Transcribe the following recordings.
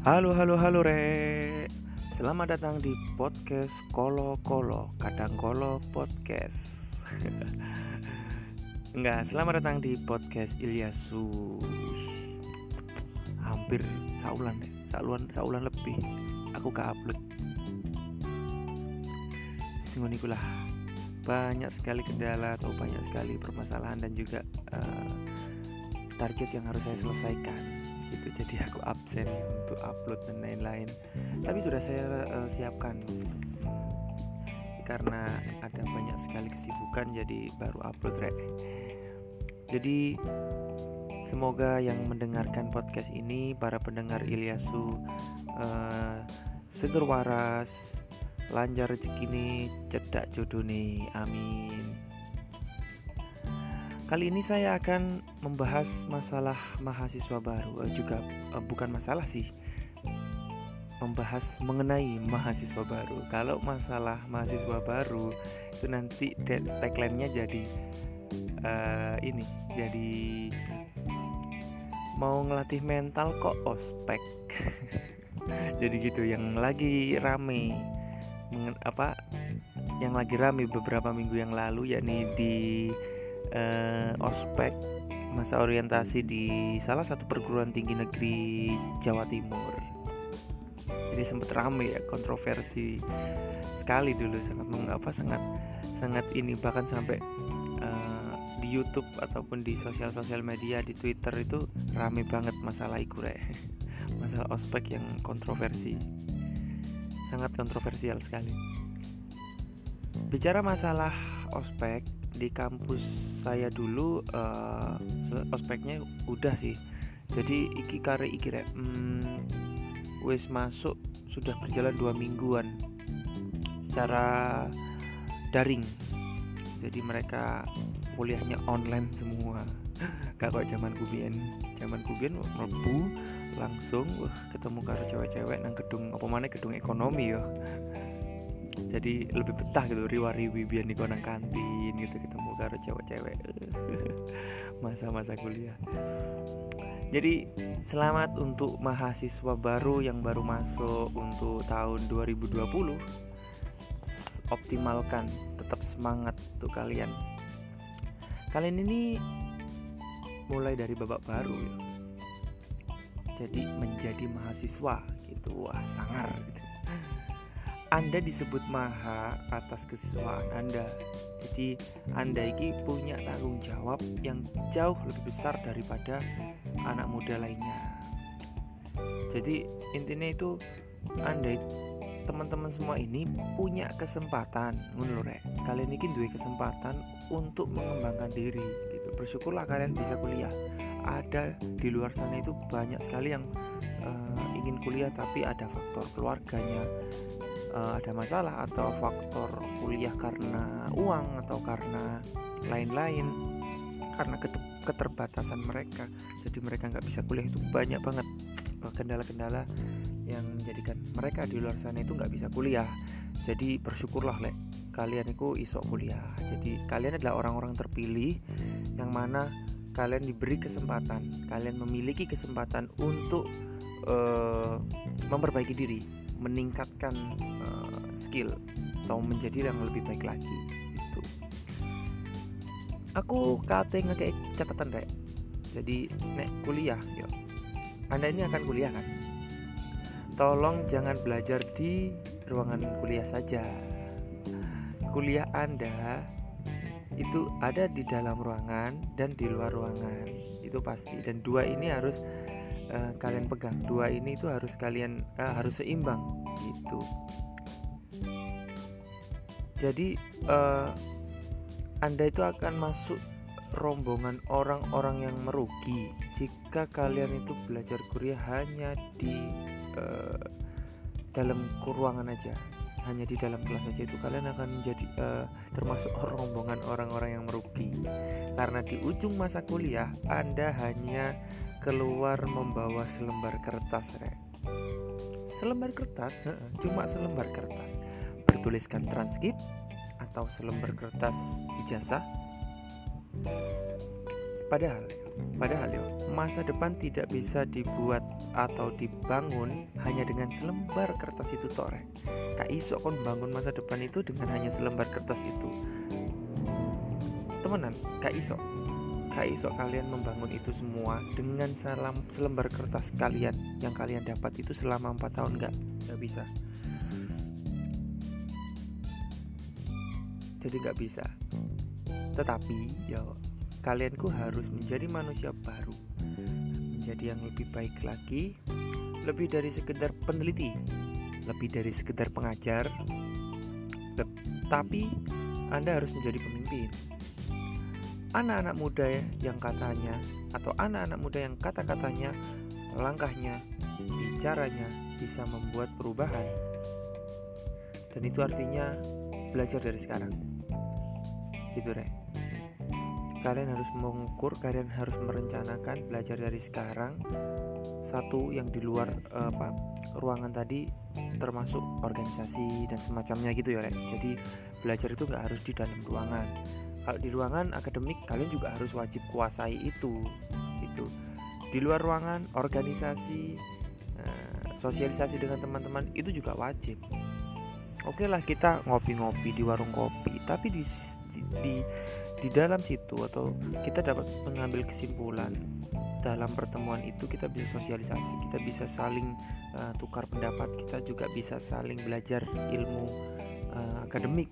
Halo halo halo re Selamat datang di podcast Kolo Kolo Kadang Kolo Podcast. Enggak, selamat datang di podcast Ilyasu. Hampir saulan deh Saulan, saulan lebih. Aku gak upload. Singoniku lah Banyak sekali kendala atau banyak sekali permasalahan Dan juga uh, target yang harus saya selesaikan jadi aku absen untuk upload dan lain-lain. Tapi sudah saya uh, siapkan. Karena ada banyak sekali kesibukan jadi baru upload rek. Jadi semoga yang mendengarkan podcast ini para pendengar Ilyasu uh, seger waras lancar rezeki nih cedak jodoh nih. Amin Kali ini saya akan membahas masalah mahasiswa baru eh, juga eh, bukan masalah sih membahas mengenai mahasiswa baru. Kalau masalah mahasiswa baru itu nanti tagline-nya jadi uh, ini jadi mau ngelatih mental kok ospek. jadi gitu yang lagi rame apa yang lagi rame beberapa minggu yang lalu yakni di uh, ospek masa orientasi di salah satu perguruan tinggi negeri Jawa Timur. Jadi sempat rame ya kontroversi sekali dulu sangat mengapa sangat sangat ini bahkan sampai uh, di YouTube ataupun di sosial-sosial media di Twitter itu rame banget masalah ikure masalah ospek yang kontroversi. Sangat kontroversial sekali. Bicara masalah ospek di kampus saya dulu uh, ospeknya udah sih. Jadi iki kare iki rek hmm, wes masuk sudah berjalan dua mingguan secara daring. Jadi mereka kuliahnya online semua. Gak kok zaman kubien zaman kubien merbu langsung wah ketemu karo cewek-cewek nang gedung apa mana gedung ekonomi ya jadi lebih betah gitu riwa-riwi biar di konang kantin gitu ketemu karo cewek-cewek masa-masa kuliah. Jadi selamat untuk mahasiswa baru yang baru masuk untuk tahun 2020 optimalkan tetap semangat untuk kalian. Kalian ini mulai dari babak baru ya. Jadi menjadi mahasiswa gitu wah sangar gitu anda disebut maha atas kesiswaan Anda. Jadi Anda ini punya tanggung jawab yang jauh lebih besar daripada anak muda lainnya. Jadi intinya itu Anda teman-teman semua ini punya kesempatan menurut kalian ini dua kesempatan untuk mengembangkan diri gitu bersyukurlah kalian bisa kuliah ada di luar sana itu banyak sekali yang uh, ingin kuliah tapi ada faktor keluarganya uh, ada masalah atau faktor kuliah karena uang atau karena lain-lain karena keterbatasan mereka. Jadi mereka nggak bisa kuliah itu banyak banget. Eh, kendala-kendala yang menjadikan mereka di luar sana itu nggak bisa kuliah. Jadi bersyukurlah lek kalian itu isok kuliah. Jadi kalian adalah orang-orang terpilih yang mana kalian diberi kesempatan kalian memiliki kesempatan untuk uh, memperbaiki diri meningkatkan uh, skill atau menjadi yang lebih baik lagi itu aku kate ngekek catatan rek. Jadi nek kuliah yo. Anda ini akan kuliah kan? Tolong jangan belajar di ruangan kuliah saja. Kuliah anda itu ada di dalam ruangan dan di luar ruangan itu pasti. Dan dua ini harus uh, kalian pegang. Dua ini itu harus kalian uh, harus seimbang gitu. Jadi uh, anda itu akan masuk rombongan orang-orang yang merugi. Jika kalian itu belajar kuliah hanya di uh, dalam ruangan aja hanya di dalam kelas saja itu kalian akan menjadi uh, termasuk rombongan orang-orang yang merugi. Karena di ujung masa kuliah Anda hanya keluar membawa selembar kertas rek selembar kertas cuma selembar kertas bertuliskan transkrip atau selembar kertas ijazah padahal Padahal yo, masa depan tidak bisa dibuat atau dibangun hanya dengan selembar kertas itu tore. Kak iso kon bangun masa depan itu dengan hanya selembar kertas itu. Temenan, kak iso. Kak iso kalian membangun itu semua dengan salam selembar kertas kalian yang kalian dapat itu selama 4 tahun nggak? Nggak bisa. Jadi nggak bisa. Tetapi ya kalianku harus menjadi manusia baru menjadi yang lebih baik lagi lebih dari sekedar peneliti lebih dari sekedar pengajar tapi anda harus menjadi pemimpin anak-anak muda yang katanya atau anak-anak muda yang kata-katanya langkahnya bicaranya bisa membuat perubahan dan itu artinya belajar dari sekarang gitu deh kalian harus mengukur, kalian harus merencanakan belajar dari sekarang. Satu yang di luar apa ruangan tadi termasuk organisasi dan semacamnya gitu ya, Rek. Jadi belajar itu nggak harus di dalam ruangan. Kalau di ruangan akademik kalian juga harus wajib kuasai itu. Itu di luar ruangan organisasi uh, sosialisasi dengan teman-teman itu juga wajib. Oke lah kita ngopi-ngopi di warung kopi, tapi di, di, di di dalam situ atau kita dapat mengambil kesimpulan dalam pertemuan itu kita bisa sosialisasi, kita bisa saling uh, tukar pendapat, kita juga bisa saling belajar ilmu uh, akademik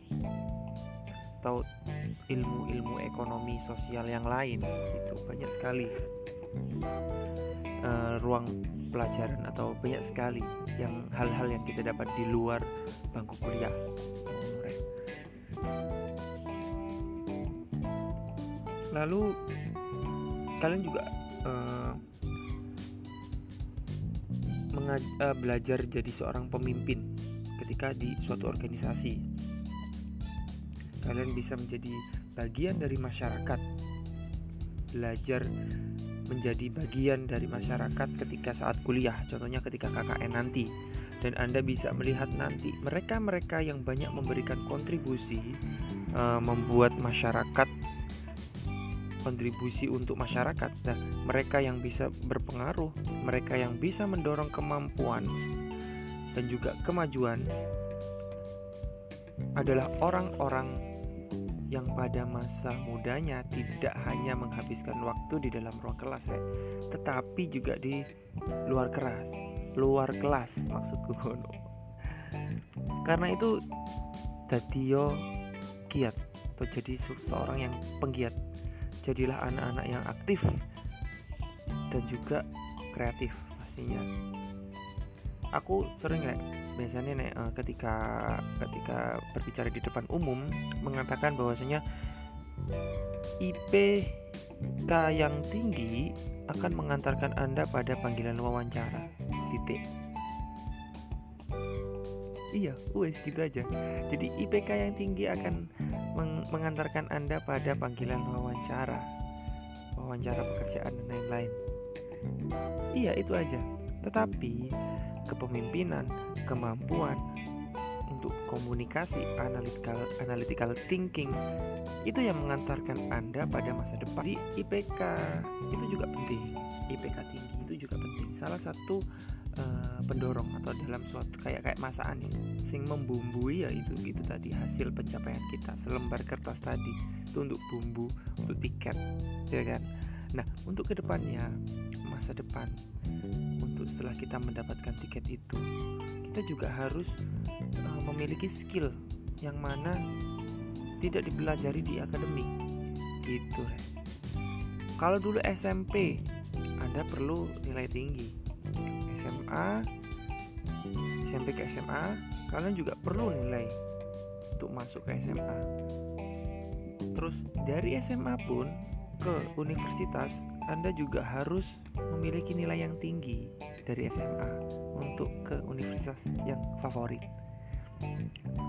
atau ilmu-ilmu ekonomi sosial yang lain itu banyak sekali uh, ruang pelajaran atau banyak sekali yang hal-hal yang kita dapat di luar bangku kuliah. Lalu kalian juga uh, uh, belajar jadi seorang pemimpin ketika di suatu organisasi kalian bisa menjadi bagian dari masyarakat. Belajar menjadi bagian dari masyarakat ketika saat kuliah contohnya ketika KKN nanti. Dan Anda bisa melihat nanti mereka-mereka yang banyak memberikan kontribusi uh, membuat masyarakat kontribusi untuk masyarakat. Dan mereka yang bisa berpengaruh, mereka yang bisa mendorong kemampuan dan juga kemajuan adalah orang-orang yang pada masa mudanya tidak hanya menghabiskan waktu di dalam ruang kelas ya, tetapi juga di luar kelas, luar kelas maksudku Karena itu Dadio kiat atau jadi seorang yang penggiat. Jadilah anak-anak yang aktif dan juga kreatif pastinya. Aku sering kayak biasanya nih uh, ketika ketika berbicara di depan umum mengatakan bahwasanya IPK yang tinggi akan mengantarkan Anda pada panggilan wawancara. Titik. Iya wes gitu aja. Jadi IPK yang tinggi akan meng mengantarkan anda pada panggilan wawancara. Wawancara pekerjaan dan lain-lain. Iya itu aja. Tetapi kepemimpinan kemampuan untuk komunikasi analytical analytical thinking. Itu yang mengantarkan anda pada masa depan di IPK itu juga penting. IPK tinggi itu juga penting. Salah satu uh, pendorong atau dalam suatu kayak kayak masakan ya sing membumbui ya itu gitu tadi hasil pencapaian kita selembar kertas tadi. Itu untuk bumbu untuk tiket ya kan nah untuk ke depannya masa depan untuk setelah kita mendapatkan tiket itu kita juga harus uh, memiliki skill yang mana tidak dipelajari di akademik. Gitu. Kalau dulu SMP Anda perlu nilai tinggi. SMA SMP ke SMA kalian juga perlu nilai untuk masuk ke SMA terus dari SMA pun ke universitas Anda juga harus memiliki nilai yang tinggi dari SMA untuk ke universitas yang favorit.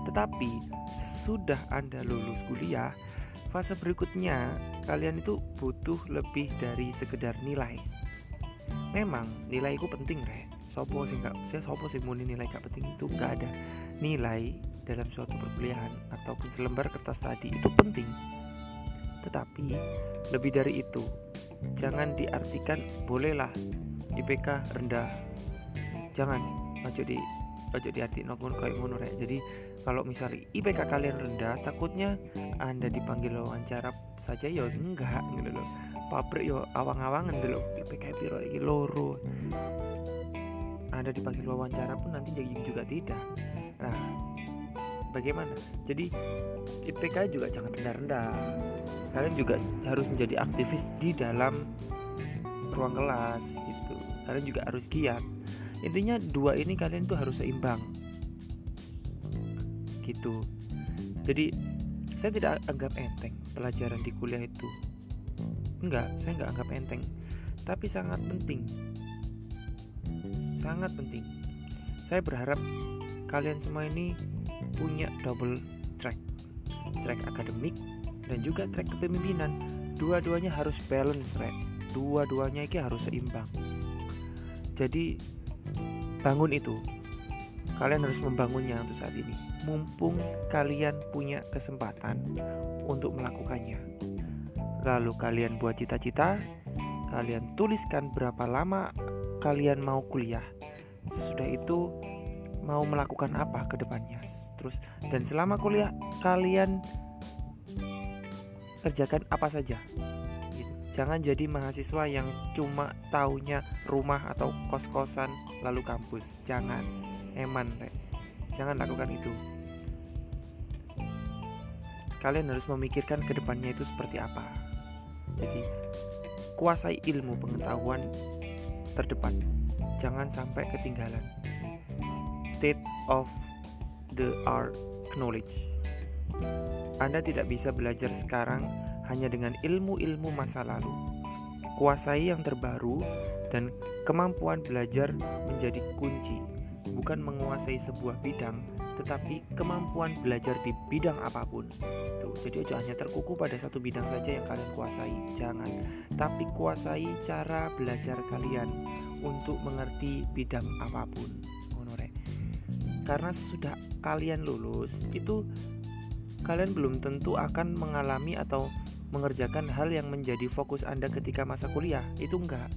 Tetapi sesudah Anda lulus kuliah fase berikutnya kalian itu butuh lebih dari sekedar nilai. Memang nilai itu penting re sopo sih nggak saya sopo sih muni nilai gak penting itu nggak ada. Nilai dalam suatu perkuliahan ataupun selembar kertas tadi itu penting tetapi lebih dari itu jangan diartikan bolehlah IPK rendah. Jangan ojo di ojo diarti nokun kayak ngono rek. Jadi kalau misalnya IPK kalian rendah takutnya anda dipanggil wawancara saja ya enggak gitu loh. Pabrik yo awang-awangan dulu IPK piro iki? Loro. Anda dipanggil wawancara pun nanti jadi juga tidak. Nah bagaimana? Jadi IPK juga jangan rendah-rendah. Kalian juga harus menjadi aktivis di dalam ruang kelas gitu. Kalian juga harus giat. Intinya dua ini kalian tuh harus seimbang. Gitu. Jadi saya tidak anggap enteng pelajaran di kuliah itu. Enggak saya enggak anggap enteng. Tapi sangat penting. Sangat penting. Saya berharap kalian semua ini punya double track. Track akademik dan juga track kepemimpinan. Dua-duanya harus balance right dua-duanya ini harus seimbang. Jadi bangun itu. Kalian harus membangunnya untuk saat ini. Mumpung kalian punya kesempatan untuk melakukannya. Lalu kalian buat cita-cita kalian tuliskan berapa lama kalian mau kuliah. Sudah itu mau melakukan apa ke depannya terus. Dan selama kuliah kalian kerjakan apa saja? Gitu. jangan jadi mahasiswa yang cuma taunya rumah atau kos-kosan lalu kampus. Jangan. Eman rek. jangan lakukan itu. Kalian harus memikirkan ke depannya itu seperti apa. Jadi kuasai ilmu pengetahuan terdepan. Jangan sampai ketinggalan. State of the art knowledge anda tidak bisa belajar sekarang hanya dengan ilmu-ilmu masa lalu. Kuasai yang terbaru dan kemampuan belajar menjadi kunci, bukan menguasai sebuah bidang, tetapi kemampuan belajar di bidang apa pun. Tuh, jadi aja hanya terkuku pada satu bidang saja yang kalian kuasai, jangan. Tapi kuasai cara belajar kalian untuk mengerti bidang apa pun. Karena sesudah kalian lulus itu kalian belum tentu akan mengalami atau mengerjakan hal yang menjadi fokus Anda ketika masa kuliah. Itu enggak.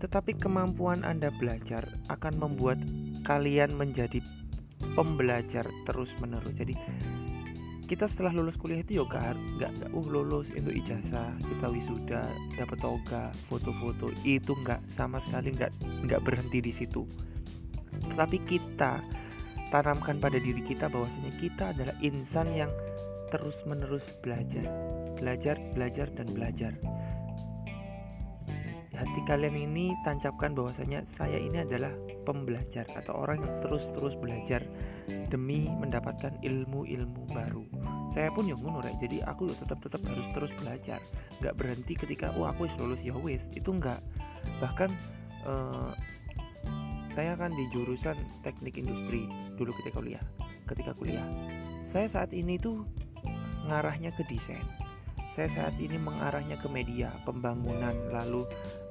Tetapi kemampuan Anda belajar akan membuat kalian menjadi pembelajar terus-menerus. Jadi kita setelah lulus kuliah itu juga nggak nggak uh lulus itu ijazah kita wisuda dapat toga foto-foto itu nggak sama sekali nggak nggak berhenti di situ tetapi kita tanamkan pada diri kita bahwasanya kita adalah insan yang terus-menerus belajar, belajar, belajar dan belajar. Hati kalian ini tancapkan bahwasanya saya ini adalah pembelajar atau orang yang terus-terus belajar demi mendapatkan ilmu-ilmu baru. Saya pun yang ngono jadi aku tetap tetap harus terus belajar. Gak berhenti ketika oh aku lulus ya wis, itu enggak. Bahkan uh, saya kan di jurusan teknik industri dulu ketika kuliah. Ketika kuliah, saya saat ini tuh mengarahnya ke desain. Saya saat ini mengarahnya ke media pembangunan lalu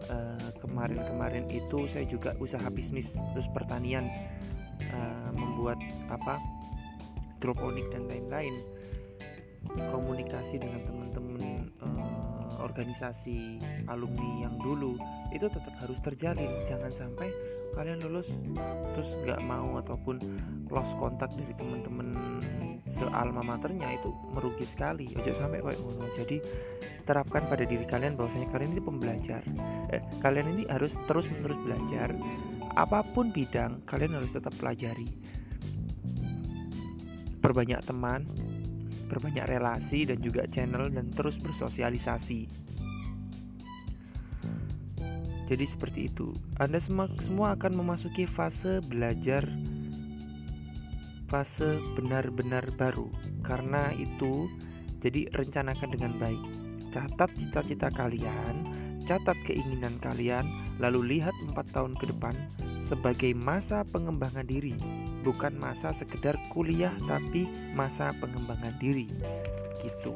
kemarin kemarin-kemarin itu saya juga usaha bisnis terus pertanian uh, membuat apa hidroponik dan lain-lain. Komunikasi dengan teman-teman uh, organisasi alumni yang dulu itu tetap harus terjalin. Jangan sampai kalian lulus terus nggak mau ataupun lost kontak dari teman-teman sealma maternya itu merugi sekali. Ojo sampai kayak ngono. Jadi terapkan pada diri kalian bahwasanya kalian ini pembelajar. Eh, kalian ini harus terus menerus belajar. Apa pun bidang kalian harus tetap pelajari. Perbanyak teman perbanyak relasi dan juga channel dan terus bersosialisasi jadi seperti itu. Anda semua, akan memasuki fase belajar fase benar-benar baru. Karena itu, jadi rencanakan dengan baik. Catat cita-cita kalian, catat keinginan kalian, lalu lihat empat tahun ke depan sebagai masa pengembangan diri, bukan masa sekedar kuliah tapi masa pengembangan diri. Gitu.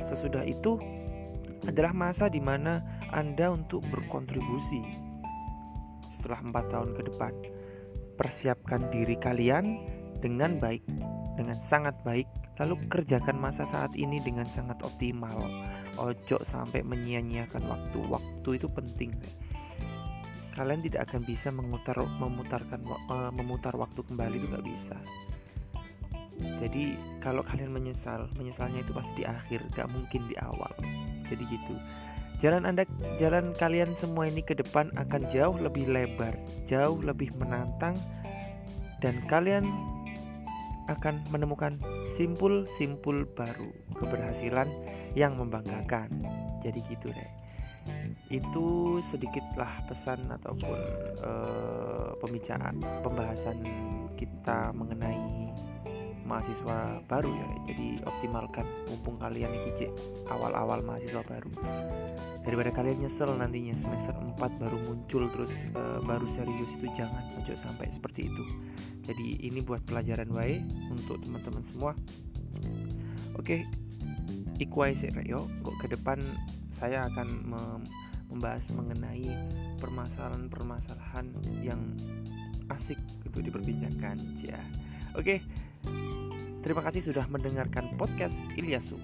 Sesudah itu adalah masa di mana anda untuk berkontribusi setelah empat tahun ke depan. Persiapkan diri kalian dengan baik, dengan sangat baik, lalu kerjakan masa saat ini dengan sangat optimal. ojo sampai menyia-nyiakan waktu. Waktu itu penting. Kalian tidak akan bisa memutar memutarkan uh, memutar waktu kembali itu nggak bisa. Jadi kalau kalian menyesal menyesalnya itu pasti di akhir gak mungkin di awal. Jadi gitu jalan anda jalan kalian semua ini ke depan akan jauh lebih lebar jauh lebih menantang dan kalian akan menemukan simpul-simpul baru keberhasilan yang membanggakan. Jadi gitu deh itu sedikitlah pesan ataupun uh, pembicaraan pembahasan kita mengenai mahasiswa baru ya jadi optimalkan mumpung kalian iki awal-awal mahasiswa baru. Daripada kalian nyesel nantinya semester 4 baru muncul terus uh, baru serius itu jangan ojo sampai seperti itu. Jadi ini buat pelajaran wae untuk teman-teman semua. Oke ikuai yo. Kok ke depan saya akan membahas mengenai permasalahan-permasalahan yang asik untuk diperbincangkan ya. Oke. Terima kasih sudah mendengarkan podcast Ilyasu.